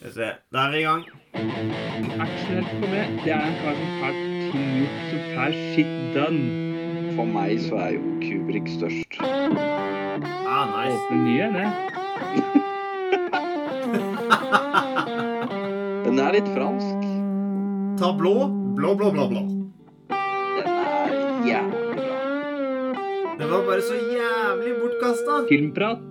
Skal vi se. Da er vi i gang. Actionhelt for meg, det er en kar som får ting gjort, som får shit done. For meg så er jo Kubrick størst. Ah, nice. Åpne nye, det. Den er litt fransk. Ta blå. Blå, blå, blå, blå. Den er jævlig bra. Det var bare så jævlig bortkasta. Filmprat.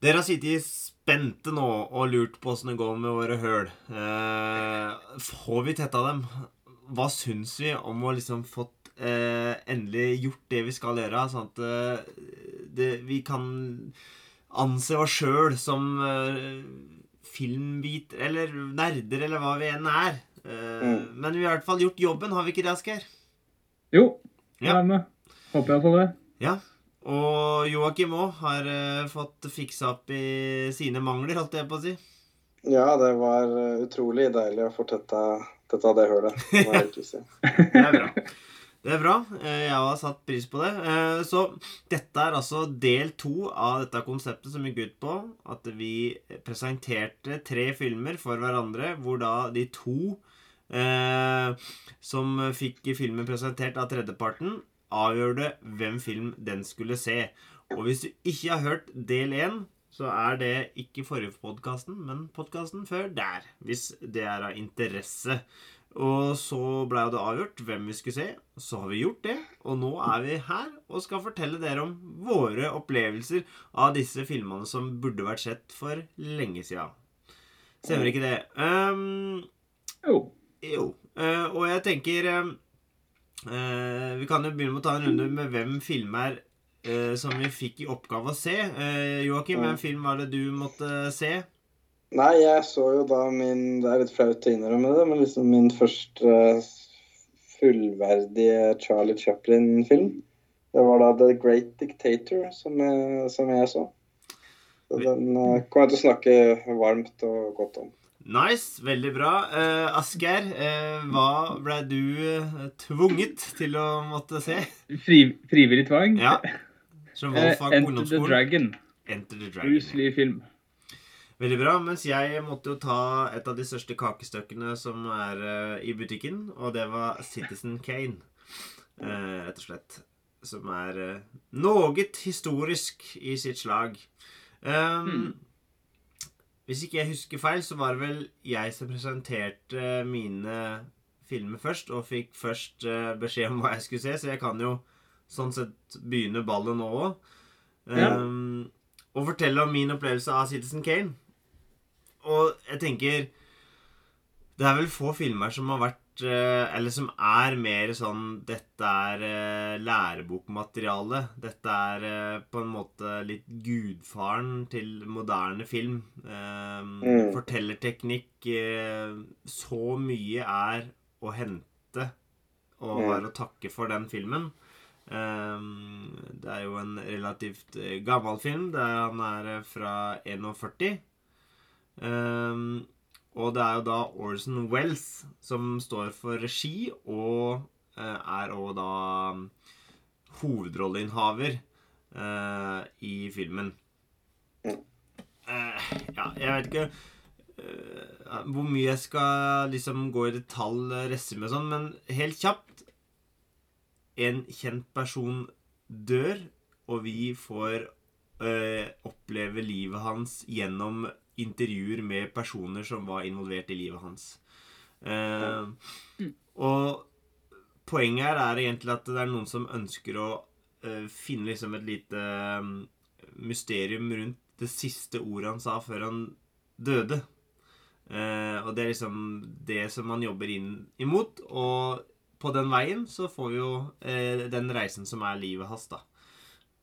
Dere har sittet spente nå og lurt på åssen det går med våre høl. Eh, får vi tetta dem? Hva syns vi om å liksom fått eh, endelig gjort det vi skal gjøre? Sånn at eh, det, vi kan anse oss sjøl som eh, filmbiter Eller nerder, eller hva vi enn er. Eh, Mm. Men vi har i hvert fall gjort jobben, har vi ikke det, Asgeir? Jo, Ja. jeg er med. Håper jeg får det. Ja. Og Joakim òg har eh, fått fiksa opp i sine mangler, holdt jeg på å si. Ja, det var eh, utrolig deilig å få tetta, tetta det hølet. si. Det er bra. Det er bra. Eh, Jeg har satt pris på det. Så dette er altså del to av dette konseptet som gikk ut på at vi presenterte tre filmer for hverandre, hvor da de to eh, som fikk filmen presentert av tredjeparten, avgjorde hvem film den skulle se. Og hvis du ikke har hørt del én, så er det ikke forrige podkasten, men podkasten før der. Hvis det er av interesse. Og så ble jo det avgjort hvem vi skulle se. Så har vi gjort det, og nå er vi her og skal fortelle dere om våre opplevelser av disse filmene som burde vært sett for lenge siden. Stemmer ikke det? Um, Jo. jo. Uh, og jeg tenker eh, eh, Vi kan jo begynne med å ta en runde med hvem filmer eh, som vi fikk i oppgave å se. Eh, Joakim, Ja. hvem film var det du måtte se? Nei, jeg så jo da min Det er litt flaut å innrømme det, men liksom min første fullverdige Charlie Chaplin-film. Det var da The Great Dictator som jeg, som jeg så. Så den eh, kommer jeg til å snakke varmt og godt om. Nice, veldig bra. Uh, Asgeir, uh, hva ble du eh, tvunget til å måtte se? Fri, frivillig tvang. Ja. Som valgfag på Enter the. Dragon. Enter the Bruce Dragon. Lee-film. Veldig bra. Mens jeg måtte jo ta et av de største kakestykkene som er uh, i butikken, og det var Citizen Kane. rett og slett. Som er uh, noe historisk i sitt slag. Um, Hmm. Hvis ikke jeg husker feil, så var det vel jeg som presenterte mine filmer først, og fikk først eh, beskjed om hva jeg skulle se, så jeg kan jo sånn sett begynne ballet nå òg. Ja. Um, og fortelle om min opplevelse av Citizen Kane. Og jeg tenker Det er vel få filmer som har vært Eller som er mer sånn Dette er eh, lærebokmateriale. Dette er eh, på en måte litt gudfaren til moderne film. Eh, Mm. Fortellerteknikk eh, Så mye er å hente og Mm. har å takke for den filmen. Um, det er jo en relativt eh, gammel film. Der han er eh, fra 41. Og det er jo da Orson Wells som står for regi, og eh, er òg da um, hovedrolleinnehaver eh, i filmen. Eh, ja, jeg vet ikke hvor mye jeg skal liksom gå i detalj resume og sånn, men helt kjapt En kjent person dør, og vi får oppleve livet hans gjennom intervjuer med personer som var involvert i livet hans. Eh, og poenget her er egentlig at det er noen som ønsker å eh, finne liksom et lite eh, mysterium rundt det siste ordet han sa før han døde. Eh, og det er liksom det som man jobber inn imot. Og på den veien så får vi jo eh, den reisen som er livet hans, da.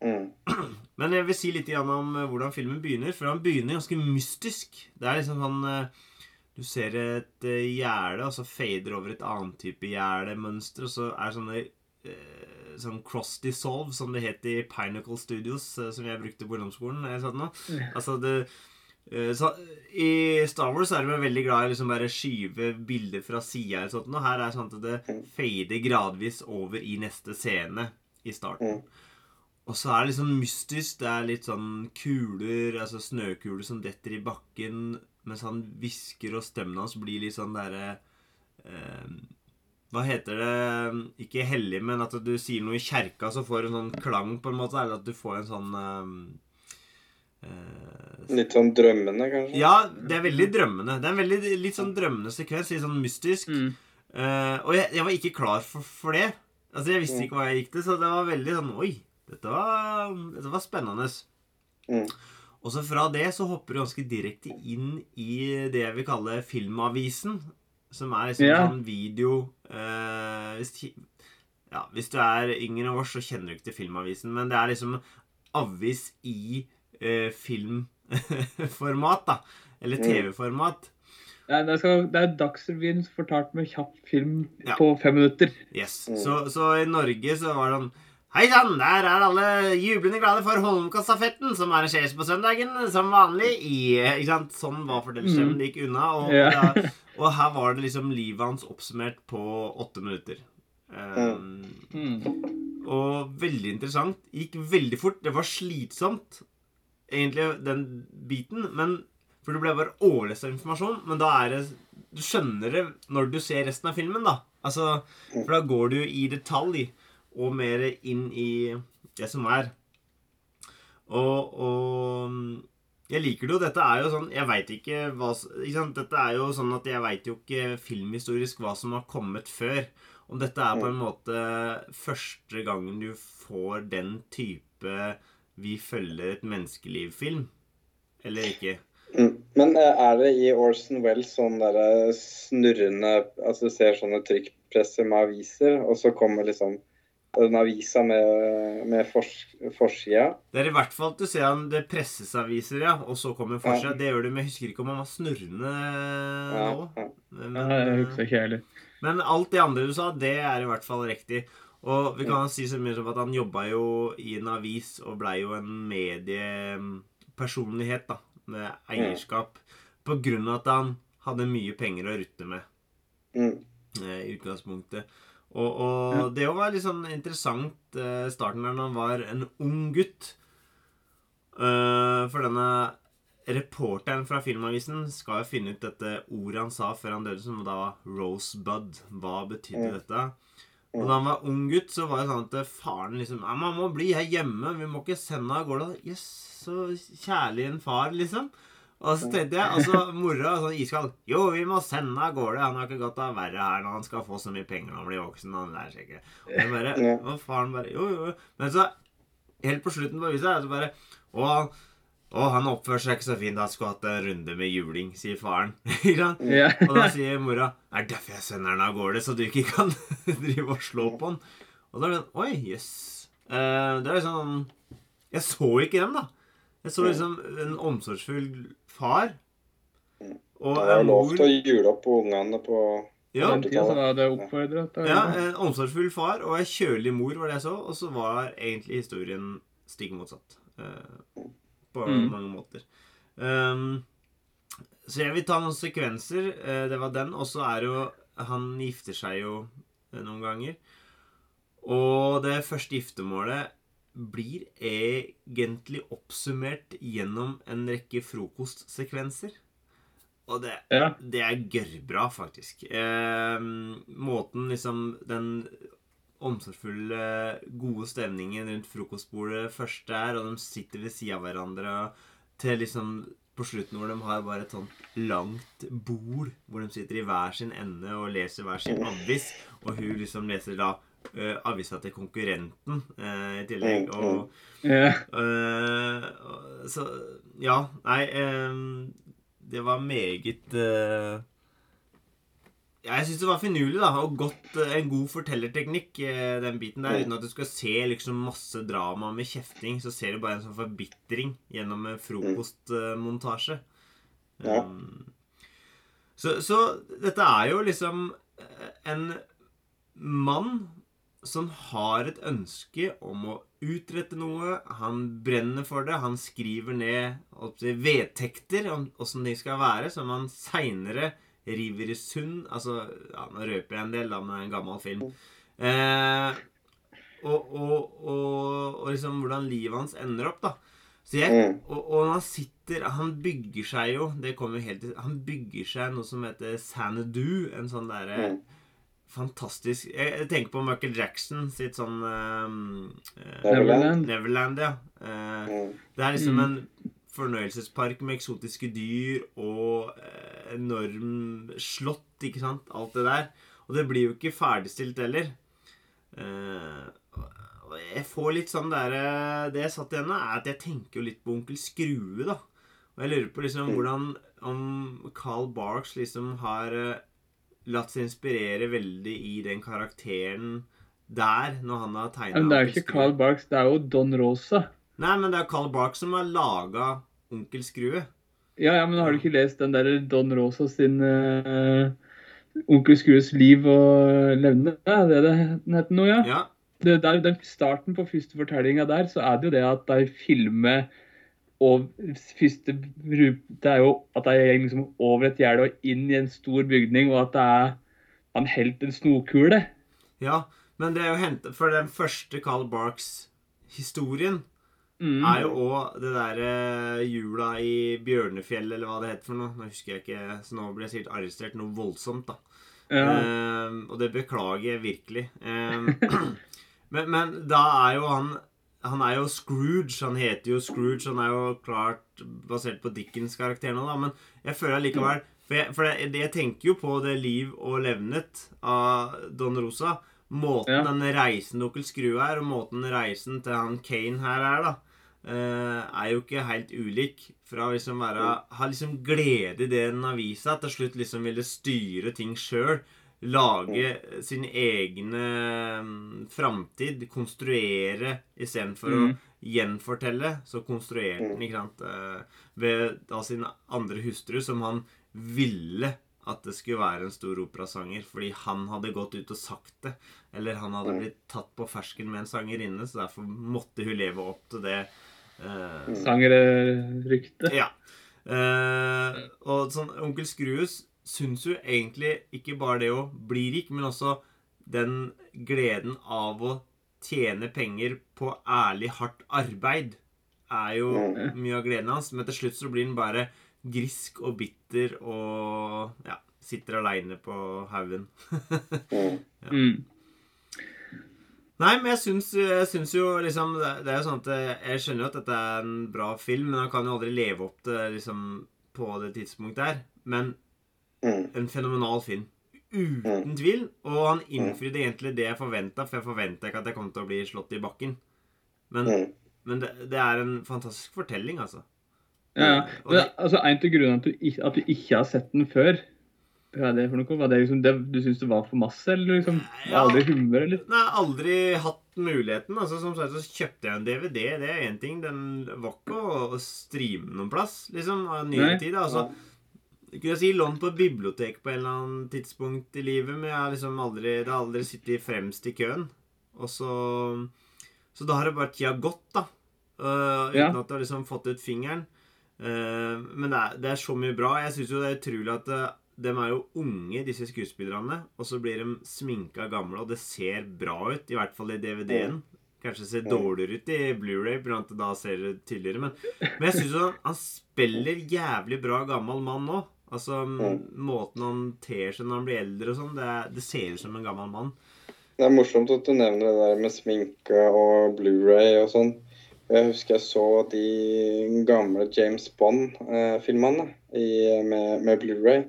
Mm. Men jeg vil si litt om eh, hvordan filmen begynner. For han begynner ganske mystisk. Det er liksom sånn Du ser et eh, gjerde, og så fader over et annet type gjerdemønster, og så er det sånne eh, sånn cross dissolve, som det het i Pinnacle Studios, som jeg brukte på ungdomsskolen. Altså det så, I Star Wars er de veldig glad i liksom bare skyve bilder fra sida. Og sånt, og her er det sånn at det fader gradvis over i neste scene i starten. Mm. Og så er det sånn mystisk. Det er litt sånn kuler, altså snøkuler som detter i bakken. mens han hvisker, og stemmen hans blir litt sånn derre eh, Hva heter det Ikke hellig, men at du sier noe i kjerka, så får du en sånn klang, på en måte. Eller at du får en sånn eh, eh, Litt sånn drømmende, kanskje? Ja, det er veldig drømmende. Det er en veldig litt sånn drømmende sekvens. Litt sånn mystisk. Mm. Eh, og jeg, jeg var ikke klar for, for det. Altså, Jeg visste ikke hva jeg gikk til, så det var veldig sånn Oi, dette var, dette var spennende. Mm. Og så fra det så hopper du ganske direkte inn i det jeg vil kalle Filmavisen. Som er liksom Ja. sånn video eh, hvis, ja, hvis du er yngre enn oss, så kjenner du ikke til Filmavisen. Men det er liksom avis i eh, filmformat, da. Eller Mm. TV-format. Det det, skal, det er Dagsrevyen fortalt med kjapp film Ja. på fem minutter. Yes. Mm. Så, så i Norge så var det sånn Hei sann, der er alle jublende glade for Holmenkollstafetten, som arrangeres på søndagen som vanlig i Ikke sant? Sånn var fortellerstemmen. Det gikk unna. Og, Ja. da, og her var det liksom livet hans oppsummert på åtte minutter. Um, Mm. og veldig interessant. Gikk veldig fort. Det var slitsomt, egentlig, den biten. Men, for du ble bare overlest av informasjon. Men da er det Du skjønner det når du ser resten av filmen, da. Altså, for da går du i detalj og mer inn i det som er. Og, og jeg liker det jo. Dette er jo sånn Jeg veit ikke hva ikke? Dette er jo sånn at jeg veit jo ikke filmhistorisk hva som har kommet før. Om dette er på en måte første gangen du får den type Vi følger et menneskeliv-film. Eller ikke. Mm. Men eh, er det i Orson Wells sånn derre snurrende Altså du ser sånne trykkpresser med aviser, og så kommer liksom den avisa med, med fors, forsida? Det er i hvert fall at du ser han det presses aviser, ja, og så kommer forsida. Ja. Det gjør du, men jeg husker ikke om han var snurrende Ja, nå. ja. Men, Ja, jeg husker ikke heller. men alt det andre du sa, det er i hvert fall riktig. Og vi kan si så mye som at han jobba jo i en avis og blei jo en mediepersonlighet, da, med eierskap, på grunn av at han hadde mye penger å rutte med Mm. eh, i utgangspunktet. Og, og det var litt sånn interessant uh, starten der når han var en ung gutt. Uh, for denne reporteren fra Filmavisen skal jo finne ut dette ordet han sa før han døde, som da var 'rosebud'. Hva betydde ja. dette? Og da han var ung gutt, så var det sånn at faren liksom 'Mamma må bli her hjemme. Vi må ikke sende av gårde.' Jøss, så kjærlig en far, liksom. Og så tenkte jeg, altså mora sånn iskald Jo, vi må sende av gårde. Han har ikke godt av være her når han skal få så mye penger når han blir voksen. Han lærer seg ikke. Og, bare, og faren bare Jo, jo. jo. Men så, helt på slutten på huset, så bare Å, å, han oppfører seg ikke så fint. Han skulle hatt en runde med juling, sier faren. Sant? Og da sier mora Det er derfor jeg sender han av gårde, så du ikke kan drive og slå på han. Og da er det sånn Oi, jøss. Eh, det er liksom Jeg så ikke dem, da. Jeg så liksom en omsorgsfull far. Og Det var lov til å jule opp på ungene på ja, den tida så var det oppfordret. ja, en omsorgsfull far og ei kjølig mor var det jeg så. Og så var egentlig historien stikk motsatt. eh, på Mm. mange måter. Um, så jeg vil ta noen sekvenser. eh, det var den. Og så er jo Han gifter seg jo eh, noen ganger. Og det første giftermålet blir egentlig oppsummert gjennom en rekke frokostsekvenser. Og det, Ja. det er gørrbra, faktisk. Eh, måten liksom Den omsorgsfulle, gode stemningen rundt frokostbordet først er, og de sitter ved sida av hverandre til liksom på slutten hvor de har bare et sånt langt bord hvor de sitter i hver sin ende og leser hver sin avis, og hun liksom leser da eh, avisa til konkurrenten uh, i tillegg. Mm, Og. Eh, så ja, nei um, Det var meget Jeg syns det var finurlig da, og godt, en god fortellerteknikk, den biten der. Uten at du skal se liksom masse drama med kjefting, så ser du bare en sånn forbitring gjennom en frokostmontasje. Ja. Um, så, så dette er jo liksom en mann som har et ønske om å utrette noe. Han brenner for det. Han skriver ned vedtekter om åssen ting skal være, som han seinere river i sund. Altså, ja, Nå røper jeg en del, da, men det er en gammel film. Eh, og, og, og, og liksom hvordan livet hans ender opp, da. Så jeg, Mm. og, og når han sitter Han bygger seg jo Det kommer jo helt til Han bygger seg noe som heter Sanadu, En sånn derre Mm. Fantastisk jeg, tenker på Michael Jackson sitt sånn uh, eh, Neverland. Neverland, ja. Uh, Mm. det er liksom Mm. en fornøyelsespark med eksotiske dyr og eh, enorm slott, ikke sant? Alt det der. Og det blir jo ikke ferdigstilt heller. Uh, og jeg får litt sånn derre Det jeg satt igjen med, er at jeg tenker jo litt på Onkel Skrue, da. Og jeg lurer på liksom Mm. hvordan Om Carl Barks liksom har latt seg inspirere veldig i den karakteren der, når han har tegna Men det er jo ikke Carl Barks, det er jo Don Rosa. Nei, men det er Carl Barks som har laga Onkel Skrue. Ja, ja, men har du ikke lest den der Don Rosa sin uh, Onkel Skrues liv og levende? Er det det den heter nå, ja? Ja. Det, det er den starten på første fortellinga der, så er det jo det at de filmer og første Det er jo at det går liksom over et gjerde og inn i en stor bygning, og at det er han helt en snokule. ja. Men det er jo hentet For den første Carl Barks-historien Mm. er jo òg det derre jula i Bjørnefjell, eller hva det heter for noe. Nå husker jeg ikke, så nå blir jeg sikkert arrestert noe voldsomt, da. Ja. Um, og det beklager jeg virkelig. Um, men, men da er jo han Han er jo Scrooge. Han heter jo Scrooge. Han er jo klart basert på Dickens karakter nå, da. Men jeg føler allikevel For, jeg, for jeg, jeg tenker jo på det liv og levnet av Don Rosa. Måten Ja. den reisen Onkel Skrue er, og måten reisen til han Kane her er, da. eh, er jo ikke helt ulik. Fra å liksom være Ha liksom glede i det den har vist seg, til slutt liksom ville styre ting sjøl. Lage sin egne um, framtid. Konstruere istedenfor Mm. å gjenfortelle. Så konstruerte han, ikke sant, eh, ved da sin andre hustru, som han ville at det skulle være en stor operasanger, fordi han hadde gått ut og sagt det. Eller han hadde Mm. blitt tatt på fersken med en sangerinne, så derfor måtte hun leve opp til det. eh, Sangerryktet. ja. Eh, og sånn Onkel Skrues syns jo egentlig ikke bare det å bli rik, men også den gleden av å tjene penger på ærlig, hardt arbeid er jo Mm. mye av gleden hans. Men til slutt så blir han bare grisk og bitter og ja, sitter aleine på haugen. ja. Mm. Nei, men jeg syns, jeg syns jo liksom det, er jo sånn at jeg, jeg skjønner jo at dette er en bra film, men han kan jo aldri leve opp til liksom på det tidspunktet her. Men Mm. En fenomenal film. Uten tvil. Og han innfridde egentlig det jeg forventa, for jeg forventa ikke at jeg kom til å bli slått i bakken. Men, Mm. men det, det er en fantastisk fortelling, altså. Ja, ja. Men, det- altså, En av grunnene at du, ikke, at du ikke har sett den før, hva er det for noe? Var det liksom det, du syns det var for masse, eller liksom Ja. aldri humør, eller? Nei, aldri hatt muligheten. altså Som sagt så kjøpte jeg en DVD. Det er én ting. Den var ikke å streame noen plass, liksom, av nyere tid. altså kunne jeg si lånt på et bibliotek på en eller annen tidspunkt i livet, men jeg har liksom aldri, det har aldri sittet fremst i køen. Og så Så da har det bare tida gått, da. Uh, uten Ja. at du har liksom fått ut fingeren. Uh, men det er, det er så mye bra. Jeg syns jo det er utrolig at uh, de er jo unge, disse skuespillerne. Og så blir de sminka gamle, og det ser bra ut. I hvert fall i DVD-en. Kanskje ser dårligere ut i Blu-ray, blant det da ser det tydeligere. Men, men jeg syns han, han spiller jævlig bra gammel mann nå. Altså Mm. Måten han ter seg når han blir eldre og sånn, det, det ser ut som en gammel mann. Det er morsomt at du nevner det der med sminke og Blu-ray og sånn. Jeg husker jeg så de gamle James Bond-filmene med, med Blu-ray.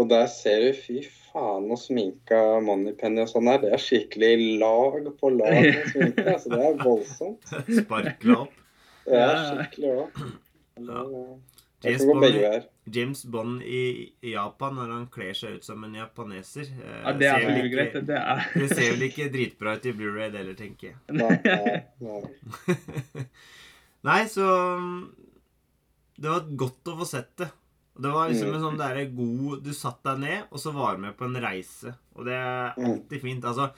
Og der ser du fy faen og sminka Moneypenny og sånn her. Det er skikkelig lag på lag med sminke. altså Det er voldsomt. Sparkla opp. Det er skikkelig òg. Det James Bond, James Bond i i Japan når han kler seg ut som en japaneser. eh, Ja, Det er ser vel ikke- greit. Det er Det ser vel ikke dritbra ut i Blu-ray, heller, tenker jeg. Nei, nei, nei. Nei, så mm, Det var godt å få sett det. Det var liksom en sånn derre god Du satt deg ned, og så var du med på en reise. Og det er alltid fint. Altså,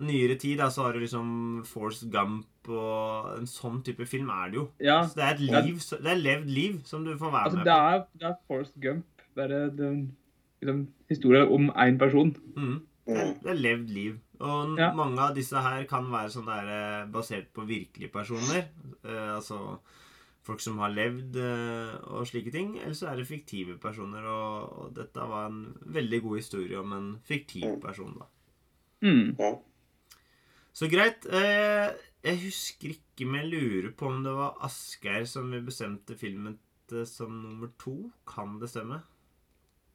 nyere tid da, så har du liksom Force Gump og en sånn type film er det jo. Ja. Så det er et liv, ja. det er levd liv som du får være Altså, med det på. er, det er Forrest Gump. Bare den liksom, historie om én person. Mm. Det, er, Mm. det er levd liv. Og Ja. mange av disse her kan være sånn der eh, basert på virkelige personer. Uh, altså folk som har levd uh, og slike ting, eller så er det fiktive personer. Og, og dette var en veldig god historie om en fiktiv person, da. Mm. Så greit. Eh, jeg husker ikke, men jeg lurer på om det var Asgeir som vi bestemte filmen til som nummer to. Kan det stemme?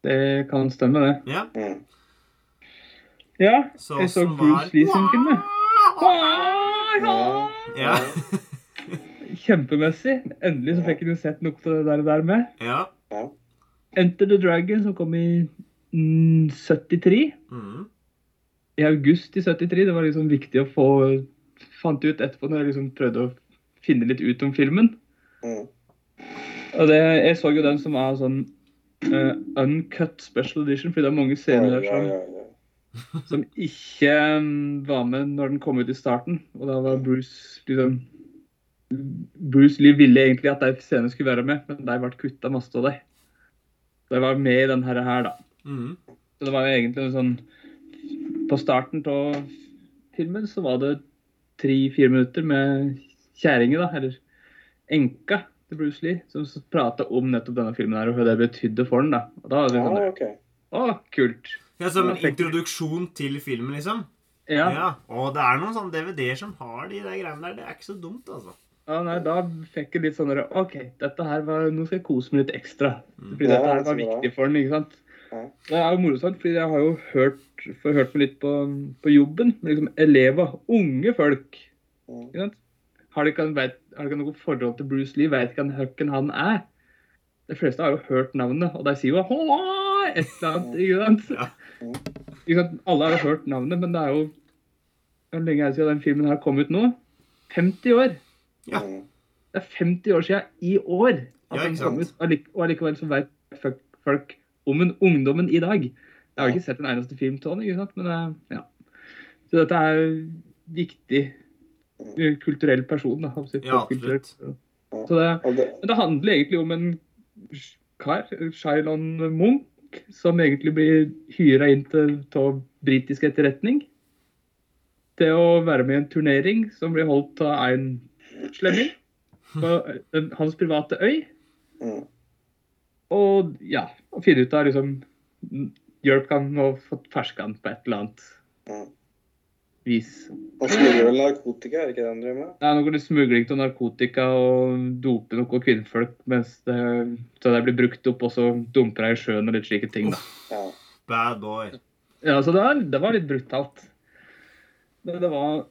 Det kan stemme, det. Ja. Mm. Ja, Så jeg så Bruce Lee sin film, jeg. Ja. Kjempemessig. Endelig så fikk jeg jo sett noe av det der, der med. ja. Enter the Dragon, som kom i mm, 73. Mm. I august i 73. Det var liksom viktig å få Fant ut etterpå når jeg liksom prøvde å finne litt ut om filmen. Mm. Og det, jeg så jo den som er sånn uh, uncut special edition, fordi det er mange scener der som, ja, ja. som ikke mm, var med når den kom ut i starten. Og da var Bruce liksom Bruce Lee ville egentlig at de scenene skulle være med, men de ble kutta masse av dem. De var med i denne her, da. Mm. Så det var jo egentlig en sånn På starten av filmen så var det tre-fire minutter med kjerringa, da, eller enka til Bruce Lee, som prata om nettopp denne filmen her, og hva det betydde for den. da. Og da var det sånn Ah, okay. Å, kult. Ja, Som en introduksjon til filmen, liksom? Ja. Ja. Og det er noen sånne DVD-er som har de der greiene der. Det er ikke så dumt, altså. ja, nei, Da fikk jeg litt sånn OK, dette her var, nå skal jeg kose meg litt ekstra. Mm. Fordi Ja, dette her var viktig for den. ikke sant? Det er jo morsomt, fordi jeg har jo hørt, får hørt meg litt på, på jobben med liksom elever, unge folk. Ikke sant? Har de ikke, noe forhold til Bruce Lee, vet ikke hvem han er. De fleste har jo hørt navnet, og de sier jo «Håå!» et eller annet. ikke sant? Ja. Ikke sant? Alle har jo hørt navnet, men det er jo Hvor lenge er det siden den filmen her kom ut nå? 50 år. Ja. Det er 50 år siden i år at Ja, den kom ut. Og allikevel så vet folk- folk om en ungdommen i dag. Jeg har ikke sett en eneste film til han, men eh, ja. Så dette er viktig eh, kulturell person. da. Ja, absolutt. Så det, men det handler egentlig om en kar, Shailon Munch, som egentlig blir hyra inn til av britisk etterretning til å være med i en turnering som blir holdt av en slemming på hans private øy. Og ja, og finne ut av liksom Hjelp kan nå få ferska han på et eller annet Mm. vis. Han smugler vel narkotika, er det ikke det han driver med? Er noe smugling av narkotika og dope noe kvinnfolk mens det, så det blir brukt opp, og så dumper jeg i sjøen og litt slike ting. da. Ja. Bad boy. Ja, så det var, det var litt brutalt. Men det var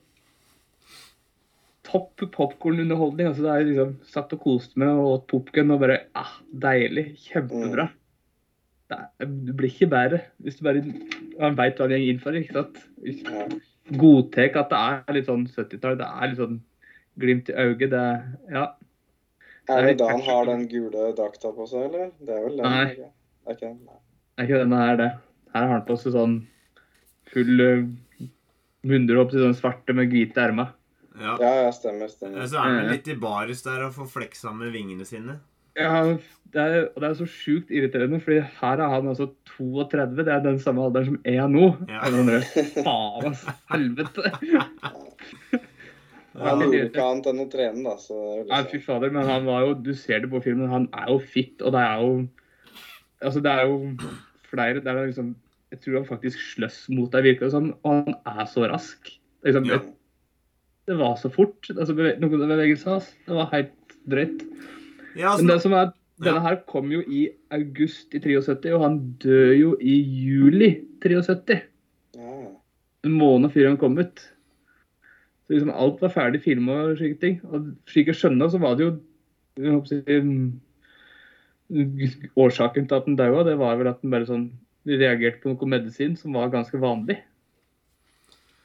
topp popkornunderholdning. Altså, det er liksom satt og koste meg og åt popkorn og bare ah, Deilig. Kjempebra. Det, er, det blir ikke bedre hvis du bare han veit hva han går inn for. ikke sant? Godtar at det er litt sånn 70-tall. Det er litt sånn glimt i øyet. Det er, ja. Er litt det da han har den gule drakta på seg, eller? Det er vel den? Nei. Okay. Det er? Nei. Det er ikke denne her, det. Her har han på seg sånn full uh, til sånn svarte med hvite ermer. Ja. Ja, ja, stemmer, stemmer. Så er han litt i baris der og får fleksa med vingene sine. Ja, det er, og det er så sjukt irriterende, fordi her er han altså 32. Det er den samme alderen som jeg er nå. Ja. Faen, altså. Helvete. Han Ja. gjorde ikke annet enn å trene, da, så er Nei, fy fader, men han var jo Du ser det på filmen, han er jo fit, og det er jo Altså, det er jo flere Det er liksom Jeg tror han faktisk sløss mot deg, virker det som, og han er så rask. Liksom, Ja. Det, var så fort. Altså, noen av bevegelsene hans. Det var helt drøyt. Ja, Men det altså, som er, denne Ja. her kom jo i august i 73, og han døde jo i juli 73. Ja. En måned før han kom ut. Så liksom alt var ferdig filma og slike ting. Og slik jeg skjønner, så var det jo jeg håper Årsaken til at han daua, det var vel at han bare sånn reagerte på noe medisin som var ganske vanlig.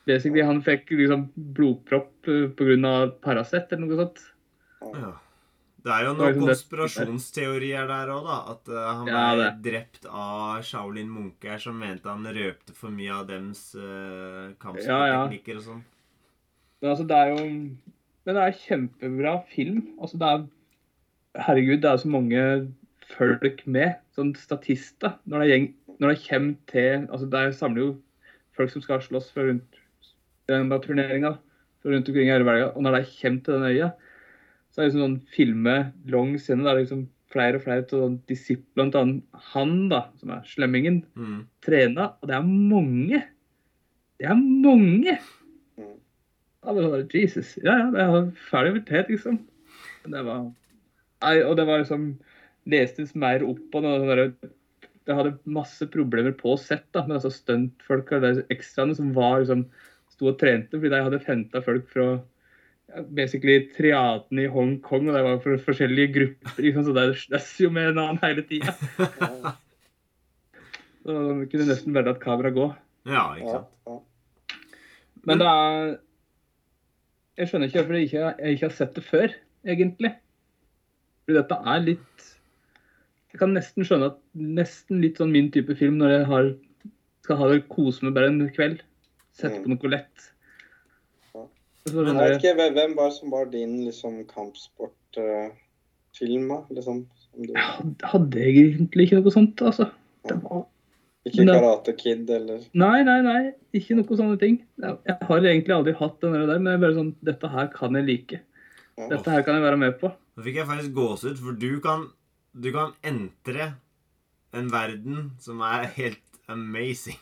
Basically, han fikk liksom blodpropp pga. Paracet eller noe sånt. ja. Det er jo noen liksom konspirasjonsteorier der òg, da. At uh, han Ja, ble drept av Shaolin munker som mente han røpte for mye av dems uh, Ja, ja. og sånn. Men altså, det er jo Men det er kjempebra film. Altså, det er Herregud, det er så mange folk med. Sånn statister. Når det, gjeng, når det kommer til Altså, det samler jo folk som skal slåss for rundt turneringa rundt omkring i hele verden. Og når de kommer til den øya, så Så er det liksom sånn filme lang scene der liksom flere og flere til sånn disipler, blant han, da, som er slemmingen, Mm. trener. Og det er mange. Det er mange! Mm. Ja, det var Jesus. Ja, ja, det er ferdig invitert, liksom. Det var Nei, og det var liksom Lestes mer opp på noe sånn Jeg hadde masse problemer på sett da, med altså stuntfolka og de ekstraene som var liksom sto og trente, fordi de hadde henta folk fra basically triaden i Hongkong, og det var fra forskjellige grupper. Liksom, så det slåss jo med en annen hele tida. Så de kunne nesten bare latt kameraet gå. Ja, ikke sant. Men det er Jeg skjønner ikke hvorfor jeg ikke, jeg ikke har sett det før, egentlig. Fordi dette er litt Jeg kan nesten skjønne at nesten litt sånn min type film når jeg har, skal ha det kose meg bare en kveld. Sette på noe lett. Ja. Så Jeg vet ikke, hvem- var var som var din liksom kampsportfilm, Uh, Liksom, du, Jeg hadde- egentlig ikke noe sånt, altså. Det var ikke. Karate Kid eller Nei, nei, nei. Ikke noe sånne ting. Jeg har egentlig aldri hatt den der, men jeg bare sånn Dette her kan jeg like. ja. Dette her kan jeg være med på. Nå fikk jeg faktisk gåsehud, for du kan, du kan entre en verden som er helt amazing.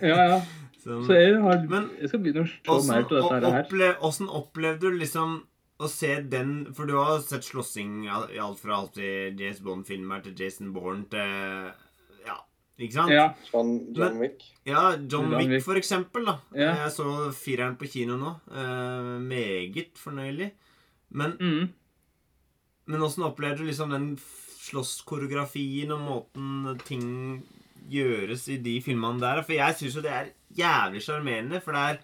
Ja, ja. Som, Så jeg, har, Men jeg skal begynne å slå Åssen mer til dette her. opple åssen opplevde du liksom å se den For du har sett slåssing i alt fra alt til James Bond-filmer til Jason Bourne til Ja, ikke sant? Ja. John, John Wick? Ja, John John Wick, Wick. for eksempel. da Ja. Jeg så fireren på kino nå. Eh, meget fornøyelig. Men Mm. Men åssen opplevde du liksom den slåsskoreografien og måten ting gjøres i de filmene der? For jeg syns jo det er jævlig sjarmerende, for det er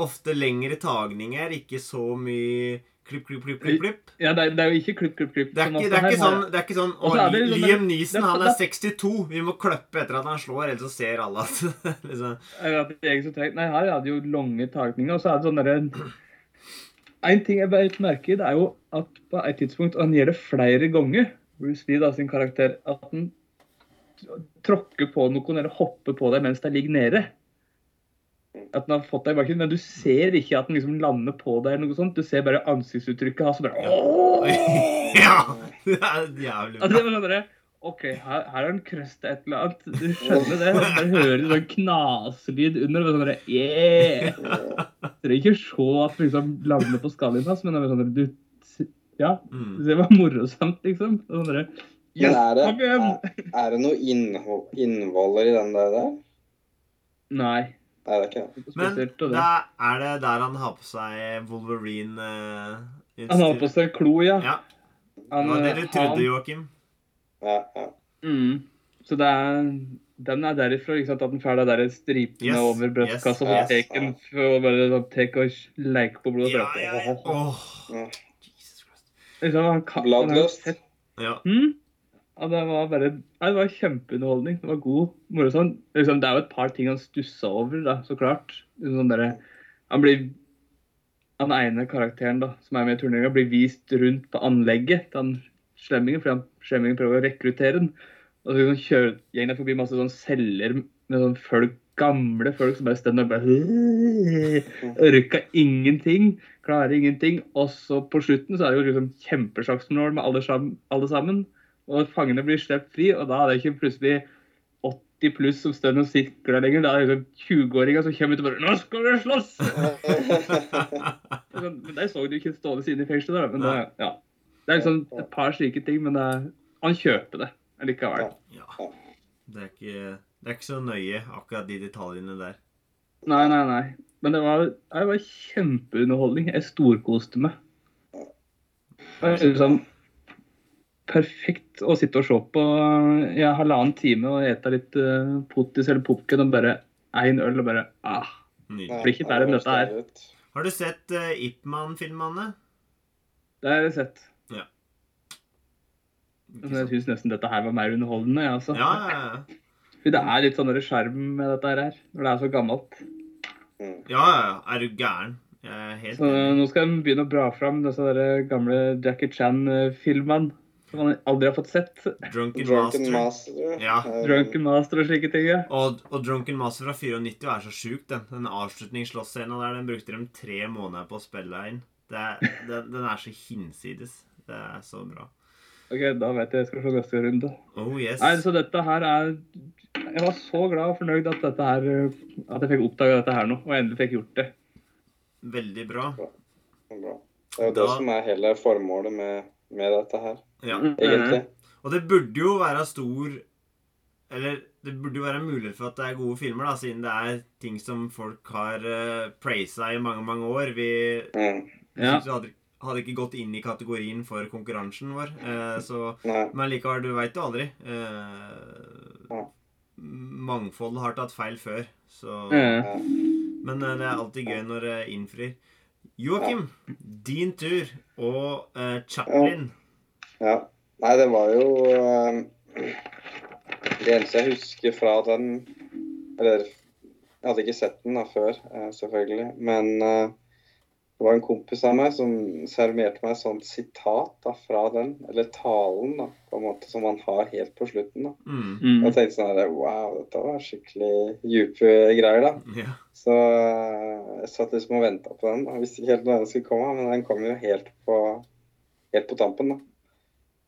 ofte lengre tagninger, ikke så mye klipp, klipp, klipp, klipp. klipp. Ja, det er, det er jo ikke klipp, klipp, klipp. Det er ikke, det er ikke sånn, det er ikke sånn Å, det liksom- Liam Neeson, han er 62. Vi må kløppe etter at han slår, ellers så ser alle at liksom. Nei, her hadde jo lange tagninger, og så er det sånn derre En ting jeg beit merke i, det er jo at på et tidspunkt og Han gjør det flere ganger, Bruce Lee, da, sin karakter, at han tråkker på noen eller hopper på deg mens de ligger nede. At den har fått deg i bakken, men du ser ikke at den liksom lander på deg. eller noe sånt. Du ser bare ansiktsuttrykket hans. bare, «Åh!» ja! Det er jævlig det bra. var sånn der, OK, her, her har en krøsta et eller annet. Du skjønner det? Du hører sånn knaselyd under. og Sånn bare, yeah! Trenger ikke se at du liksom lander på skallen hans, men det er sånn der, du Ja, Mm. det var morsomt, liksom. Sånn der, Men er det, er, er det noe innhold, innvoller i den der? der? Nei. Nei, det er ikke det. Men spesielt. det. da er det der han har på seg Wolverine uh, Han har på seg klo, ja. Ja, det var det du trodde, Joakim. Ja, ja. Mm. Så det er, den er derifra, ikke sant? at den får de der stripene Yes, over brystkassa, yes, yes. tar den for å bare sånn, take og leke på blodet. Ja, ja, ja. Oh. Jesus Christ. Liksom, han kan, han Bloodlust. Ja. Mm? Ja, det var bare ja, det var kjempeunderholdning. Det var god morsom. Liksom, det er jo et par ting han stussa over, da, så klart. Liksom Sånn derre- han blir Han ene karakteren da, som er med i turneringa, blir vist rundt på anlegget til han slemmingen, fordi han slemmingen prøver å rekruttere den. Og så liksom kjører gjengen forbi masse sånn celler med sånn folk, gamle folk som bare står og bare Orka ingenting. Klarer ingenting. Og så på slutten så er det jo liksom kjempeslagsmål med alle, alle sammen. Og fangene blir sluppet fri, og da er det ikke plutselig 80 pluss som står og sikler lenger. Da er det liksom 20-åringer som kommer ut og bare 'Nå skal vi slåss!' Sånn, Men der så du ikke stående siden i fengselet. da, Men det, ja. det er liksom et par slike ting, men det er, han kjøper det likevel. ja. Det er, ikke, det er ikke så nøye, akkurat de detaljene der. Nei, nei, nei. Men det var, det var kjempeunderholdning. Jeg storkoste meg. Liksom perfekt å sitte og se på i en halvannen time og ete litt uh, potis eller pukken og bare én øl og bare ah. Nydelig. blir ikke bedre enn dette her. Har du sett uh, Ip Man-filmene? Det har jeg sett. Ja. Jeg syns nesten dette her var mer underholdende. Ja, altså. Ja, ja, ja. Det er litt sånn der skjerm med dette her, når det er så gammelt. Mm. Ja, ja, ja. Er du gæren? Jeg er helt Så nå skal de begynne å bra fram disse gamle Jackie Chan-filmene som man aldri har fått sett. Drunken, Drunken Master. Master. Ja. eh, Drunken Master og slike ting. Ja. Og, og Drunken Master fra 94 er så sjuk, den. Den avslutningsslåssscena der, den brukte de tre måneder på å spille inn. Det er, den, den er så hinsides. Det er så bra. Ok, da vet jeg jeg skal se neste runde. Oh yes. Nei, så dette her er Jeg var så glad og fornøyd at dette her At jeg fikk oppdaga dette her nå, og endelig fikk gjort det. Veldig bra. Bra. Det er jo det som er hele formålet med, med dette her, Ja. egentlig. Og det burde jo være stor Eller det burde jo være mulighet for at det er gode filmer, da, siden det er ting som folk har uh, praisa i mange, mange år. Vi Mm. Ja. hadde, hadde ikke gått inn i kategorien for konkurransen vår. eh, så Men likevel, du veit jo aldri. Eh, Ja. Mangfold har tatt feil før, så. Ja. Men eh, det er alltid gøy når det innfrir. Joakim, din tur. Og eh, Chaplin. Ja. Nei, det var jo eh, Det eneste jeg husker fra den Eller jeg hadde ikke sett den da før, eh, selvfølgelig. Men eh, det var en kompis av meg som serverte meg et sånt sitat da, fra den. Eller talen, da, på en måte, som han har helt på slutten. da. Mm. Mm. Jeg tenkte sånn her, Wow, dette var skikkelig dype greier, da. Yeah. Så jeg satt liksom og venta på den. da. Jeg visste ikke helt når den skulle komme, men den kom jo helt på, helt på tampen. da.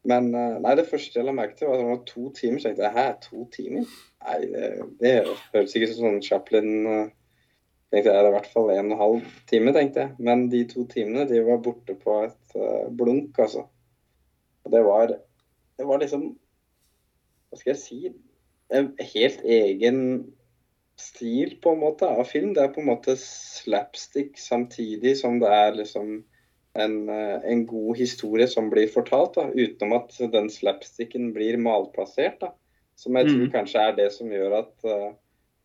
Men eh, nei, det første jeg la merke til, var at det var to timer. Så tenkte jeg hæ, to timer? Nei, det, det høres ikke sånn Chaplin eh, tenkte jeg, Det er i hvert fall en og en halv time, tenkte jeg. Men de to timene de var borte på et eh, blunk, altså. Og det var, det var liksom Hva skal jeg si? En helt egen stil på en måte av film. Det er på en måte slapstick samtidig som det er liksom en, eh, en god historie som blir fortalt, da, utenom at den slapsticken blir malplassert. da. Som jeg tror Mhm. kanskje er det som gjør at uh,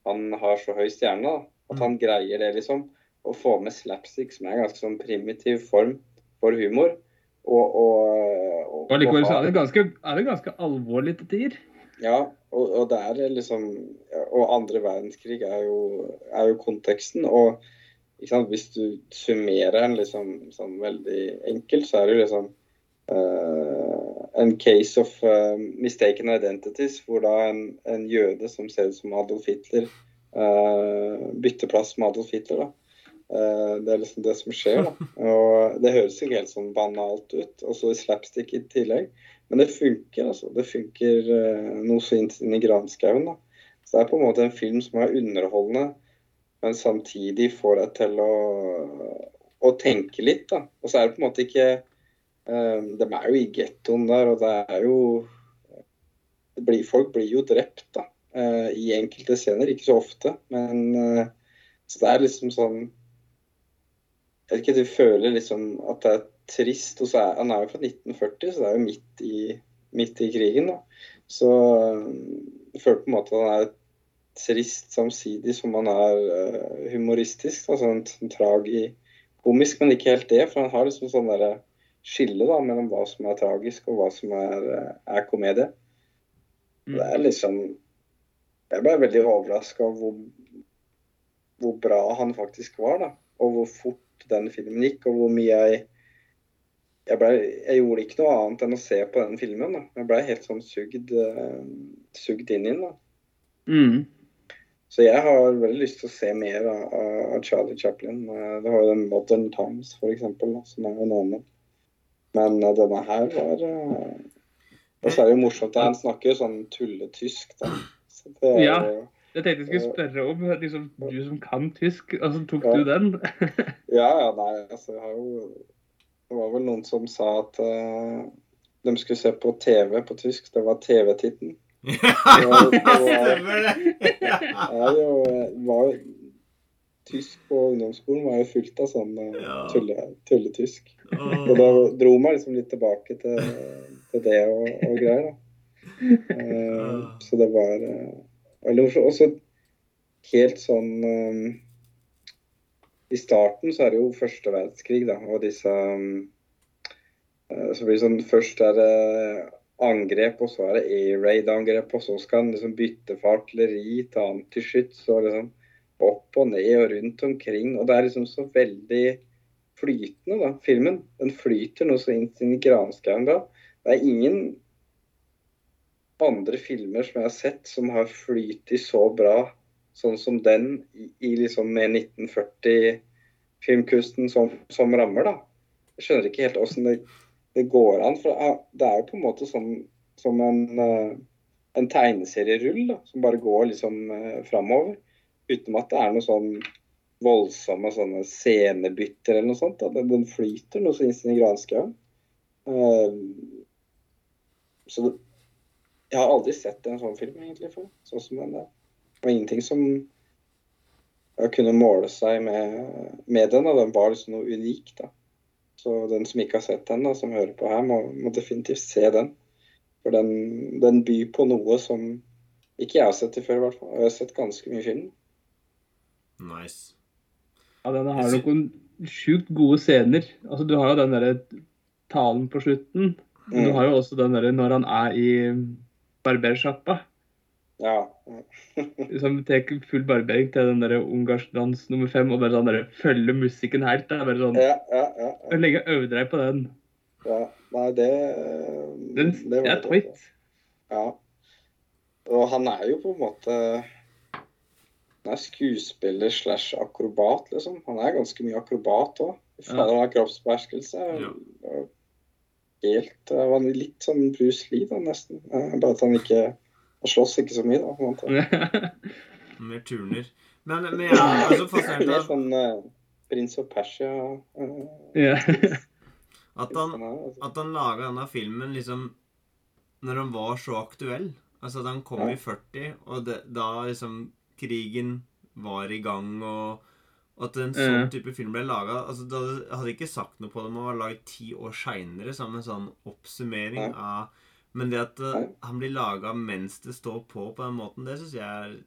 han har så høy stjerne. da. At han greier det, liksom. Å få med slapstick, som er en ganske sånn primitiv form for humor. Og, og, og, Og likevel så er det ganske, er det ganske alvorlig til tider. ja, og, og det er liksom Og andre verdenskrig er jo, er jo konteksten. Og hvis du summerer den liksom sånn veldig enkelt, så er det jo liksom eh, en case of uh, mistaken identities, hvor da en, en jøde som ser ut som Adolf Hitler, uh, bytter plass med Adolf Hitler. det er liksom det som skjer. da. Og det høres ikke helt sånn banalt ut. Og så slapstick i tillegg. Men det funker, altså. Det funker noe så inn inn i granskauen. da. Så det er på en måte en film som er underholdende, men samtidig får deg til å, å tenke litt. da. Og så er det på en måte ikke um, De er jo i gettoen der, og det er jo det blir, Folk blir jo drept da, uh, i enkelte scener. Ikke så ofte, men uh, Så det er liksom sånn Jeg vet ikke, du føler liksom at det er trist. og så er, Han er jo fra 1940, så det er jo midt i, midt i krigen. da. Så jeg føler på en måte at han er trist samtidig som han er øh, humoristisk. Altså sånn, en tragikomisk, men ikke helt det. For han har liksom sånn derre skille da, mellom hva som er tragisk og hva som er, øh, er komedie. Det er liksom Jeg ble veldig overraska over hvor, hvor bra han faktisk var, da. Og hvor fort den filmen gikk, og hvor mye jeg jeg, ble, jeg gjorde ikke noe annet enn å se på den filmen. da. Jeg ble helt sånn sugd, uh, sugd inn i den. da. Mm. Så jeg har veldig lyst til å se mer av, av Charlie Chaplin. Eh, Det har jo den Modern Times, da, som er en annen. Men eh, denne her var eh, Og så er det jo morsomt at han snakker sånn tulletysk, da. Så det er Ja. Jeg tenkte jeg skulle spørre om liksom, du som kan tysk, altså tok Ja. du den? Ja, ja, nei, altså jeg har jo Det var vel noen som sa at uh, de skulle se på TV på tysk. Det var TV-titten. Ja, stemmer det! Ja. Ja, det var, Tysk på ungdomsskolen var jo fullt av sånn eh, Ja. tulle, tulletysk. Og da dro meg liksom litt tilbake til, til det og, og greier, da. Eh, så det var eh, veldig morsomt. Og så helt sånn eh, I starten så er det jo første verdenskrig, da, og disse um, eh, Så blir det sånn Først er det angrep, og så er det air raid-angrep, og så skal han liksom bytte for artilleri til skyts og liksom opp og ned og rundt omkring. Og det er liksom så veldig flytende, da, filmen. Den flyter noe så inn i granskauen bra. Det er ingen andre filmer som jeg har sett som har flytet så bra sånn som den i, i liksom med 1940-filmkusten som, som rammer, da. Jeg skjønner ikke helt åssen det det går an. For det er jo på en måte sånn som en, eh, en tegneserierull da, som bare går liksom uh, framover. Uten at det er noe sånn voldsomme sånne scenebytter eller noe sånt. Da. Den, flyter noe så inn i granskauen. Eh, så jeg har aldri sett en sånn film egentlig før. Sånn som den der. Var ingenting som kunne måle seg med, med den, og den var liksom noe unik. da. Så den som ikke har sett den, da, som hører på her, må, må definitivt se den. For den, den byr på noe som ikke jeg har sett det før, i hvert fall. Jeg har sett ganske mye film. Nice. Ja, den har noen sjukt gode scener. Altså, du har jo den derre talen på slutten. Men du Mm. har jo også den derre når han er i barbersjappa. Ja. Som tar full barbering til den der ungarsk dans nummer fem, og bare sånn der, følger musikken helt. Det er bare sånn ja, ja, ja, ja. Øvde deg på den? ja. Nei, det Den det det er tight. Ja. Og han er jo på en måte Han er skuespiller slash akrobat, liksom. Han er ganske mye akrobat òg. Han har kroppsbeherskelse. Ja. Og Helt uh, var Litt sånn Bruce Lee, da, nesten. Eh, bare at han ikke Han slåss ikke så mye, da. på en måte. Mer turner. Men, men jeg er også fascinert av sånn uh, prins of Persia uh, at han, altså. at han laga denne filmen liksom Når han var så aktuell. Altså at han kom Ja. i 40, og det, da liksom krigen var i gang, og, og at en sånn Ja. type film ble laga altså, da hadde jeg ikke sagt noe på det om å var laget ti år seinere, som en sånn oppsummering ja. av Men det at uh, Nei. han blir laga mens det står på på den måten, det syns jeg er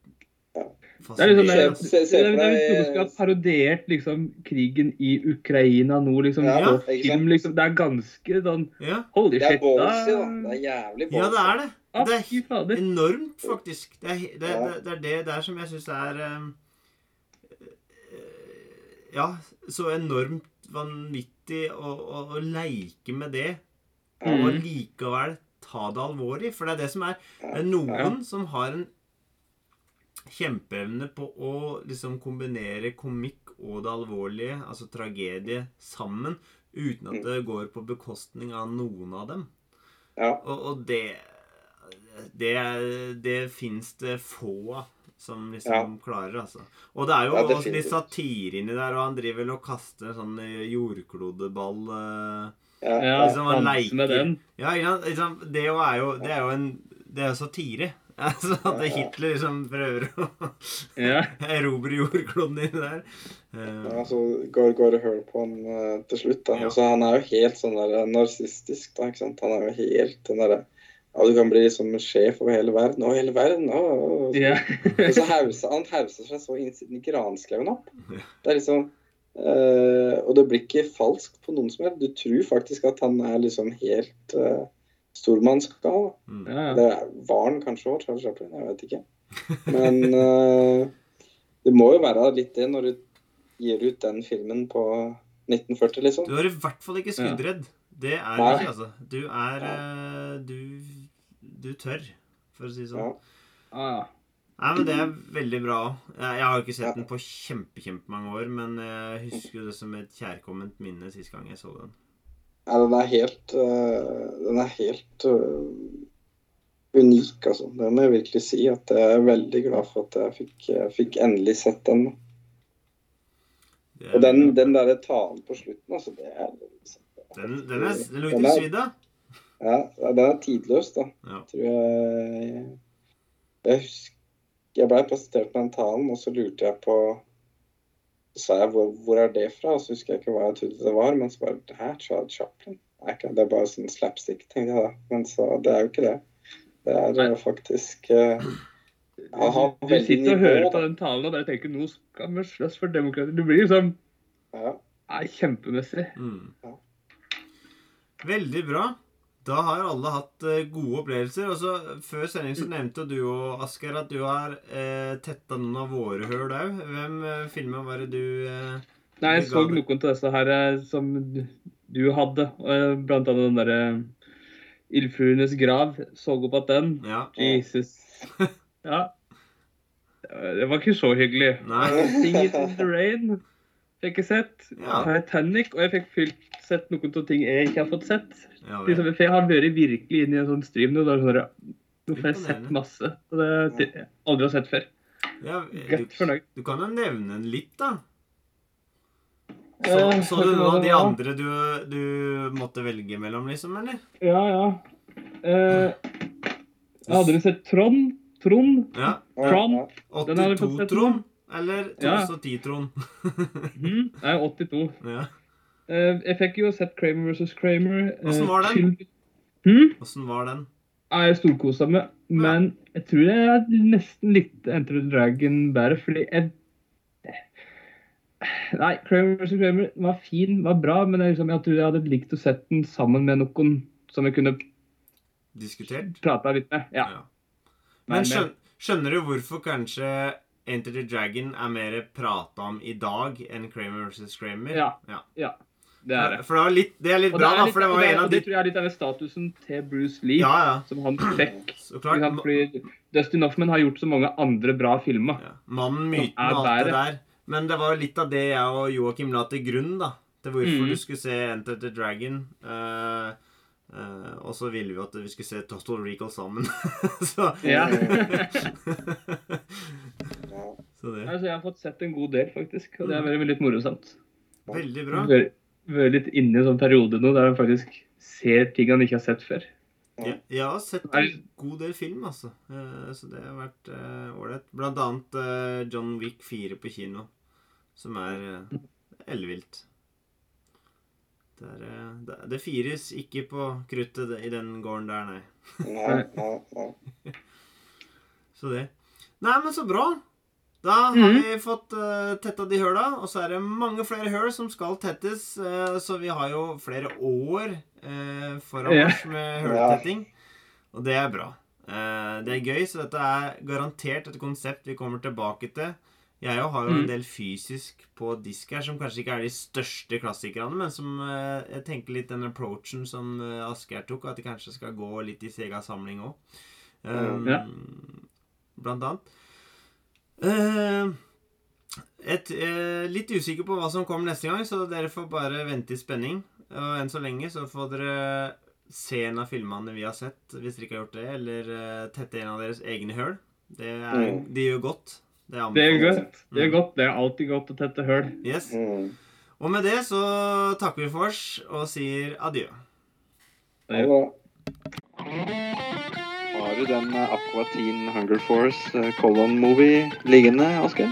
Ja. Det er liksom. Se- noen skulle ha parodiert liksom, krigen i Ukraina nå, liksom. Ja, film, liksom. Det er ganske sånn Ja. Holy Det er shit. ballsy, da. Det er jævlig ballsy. ja, det er det. Det er enormt, faktisk. Det er det, det, det er det der som jeg syns er um, Ja, så enormt vanvittig å, å, å leike med det, og Mm. likevel ta det alvorlig. For det er det som er Det er noen Ja. som har en kjempeevne på å liksom kombinere komikk og det alvorlige, altså tragedie, sammen, uten at Mm. det går på bekostning av noen av dem. Ja. Og, og det Det, det fins det få av som liksom klarer, altså. Og det er jo Ja, litt satire inni der, og han driver vel og kaster sånn jordklodeball eh, Ja. Ja, Liksom, man danse med leker. den. Ja, sant? Det, er jo, det er jo en Det er jo satire. Altså at Ja, ja. Hitler liksom prøver å Ja. erobre jordkloden inni der. Uh, Ja, så går, går det hører på han uh, til slutt. da. Ja. Altså, han er jo helt sånn der narsistisk. da, ikke sant? Han er jo helt den derre Ja, du kan bli liksom sjef over hele verden. Å, hele verden! Å, å, så. Ja. Og så hauser han hauser seg så inn i granskauen opp. Det er liksom eh, Og det blir ikke falskt på noen som helst. Du tror faktisk at han er liksom helt uh, stormannsgal. mm. Ja, ja. Det var han kanskje òg, Charles Chaplin. Jeg vet ikke. Men uh, det må jo være litt det når du gir ut den filmen på 1940, liksom. Du er i hvert fall ikke skuddredd. Det er du Nei. ikke, altså. Du er uh, Du, du tør, for å si det sånn. Ja. Ah, Nei, men Det er veldig bra. Jeg, jeg har jo ikke sett den på kjempe, kjempemange år, men jeg husker det som et kjærkomment minne sist gang jeg så den. Ja, den er helt eh, Den er helt eh, unik, altså. Det må jeg virkelig si. At jeg er veldig glad for at jeg fikk, jeg fikk endelig sett den. Er- Og den, den derre talen på slutten, altså, det er liksom, den, den, er, den lukter er- svidd av. Ja, den er tidløs, da. Ja. Tror jeg Jeg husker Jeg blei presentert med den talen, og så lurte jeg på Så sa jeg hvor, hvor er det fra, og så husker jeg ikke hva jeg trodde det var. Men så bare det her, Charles Chaplin? Nei, ikke, det er bare sånn slapstick, tenkte jeg da. Men så det er jo ikke det. Det er jo faktisk uh, Han Du sitter og hører på den talen og bare tenker nå skal vi slåss for demokrati. Du blir liksom Ja. Nei, kjempemessig. Mm. Ja. Veldig bra. Da har alle hatt eh, gode opplevelser. Og så Før sending så nevnte du og Asker at du har eh, tetta noen av våre hull òg. Hvem eh, filma var det du eh, Nei, jeg så det. noen av disse her eh, som du- du hadde. eh, Blant annet den derre Ildfruenes grav. Så opp at den. Ja. Jesus. Ja. Det var ikke så hyggelig. Nei. Sing It In The Rain fikk jeg sett. Ja. Titanic. Og jeg fikk fylt sett noen av ting jeg ikke har fått sett. Ja, Liksom, vel. for jeg har vært virkelig inne i en sånn stream nå. der sånn Nå får jeg sett masse. Og det det jeg aldri har sett før. ja, Godt du, fornøyd. du kan jo nevne den litt, da. Så, Eh, så du noen av de andre du, du måtte velge mellom, liksom, eller? Ja, ja. Eh, hadde du sett Trond? Trond? Ja. Trond? Den har 82 Trond? Eller 2010 Trond? mm, Nei, 82. Ja. Eh, jeg fikk jo sett Kramer vs. Kramer. Åssen Hvordan var den? Hmm? Hm? Var den? Ja, Jeg storkosa meg, men jeg tror jeg nesten likte Enter the Dragon bedre, fordi jeg Nei, Kramer vs. Kramer var fin, var bra, men jeg, liksom, jeg tror jeg hadde likt å sett den sammen med noen som jeg kunne Diskutert? prata litt med. Ja. Men skjønner, skjønner du hvorfor kanskje Enter the Dragon er mer prata om i dag enn Kramer vs. Kramer? Ja. ja. ja. Det er det. For det, var litt, det er litt bra, da, er litt, for det var det, en av de det tror jeg er litt av statusen til Bruce Lee, Ja, ja. som han fikk. Fordi Dustin Hoffman har gjort så mange andre bra filmer. Ja. Mannen, myten og alt det der. Men det var litt av det jeg og Joakim la til grunn, da. Til hvorfor mm. du skulle se Enter the Dragon. Uh, uh, og så ville vi at vi skulle se Total Recall sammen. så Ja. Så det. altså, jeg har fått sett en god del, faktisk. Og det er veldig, veldig morosomt. Veldig bra. Vært litt inne i en sånn periode nå der han faktisk ser ting han ikke har sett før. Ja, jeg har sett en god del film, altså. Eh, så det har vært eh, ålreit. Blant annet eh, John Wick 4 på kino, som er uh, ellevilt. Det, det, det fires ikke på kruttet i den gården der, nei. Nei, nei, nei. Så det. Nei, men så bra. Da har Mhm. vi fått uh, tetta de høla, og så er det mange flere høl som skal tettes. Uh, så vi har jo flere år uh, foran Ja. oss med høletetting. Og det er bra. Uh, det er gøy, så dette er garantert et konsept vi kommer tilbake til. Jeg har jo en Mhm. del fysisk på disk her, som kanskje ikke er de største klassikerne, men som eh, jeg tenker litt den approachen som uh, Asgeir tok, at det kanskje skal gå litt i Sega samling òg. Ja. Blant annet. Eh, et, eh, litt usikker på hva som kommer neste gang, så dere får bare vente i spenning. Og enn så lenge så får dere se en av filmene vi har sett, hvis dere ikke har gjort det, eller eh, tette en av deres egne høl. Det, er, Mm. de gjør godt. Det er Det er godt. Det er godt. Det er alltid godt å tette høl. Yes. Mm. Og med det så takker vi for oss og sier adjø. Ha det. Du den eh, Aqua Teen Hunger Force eh, Colon-movie liggende, Asgeir?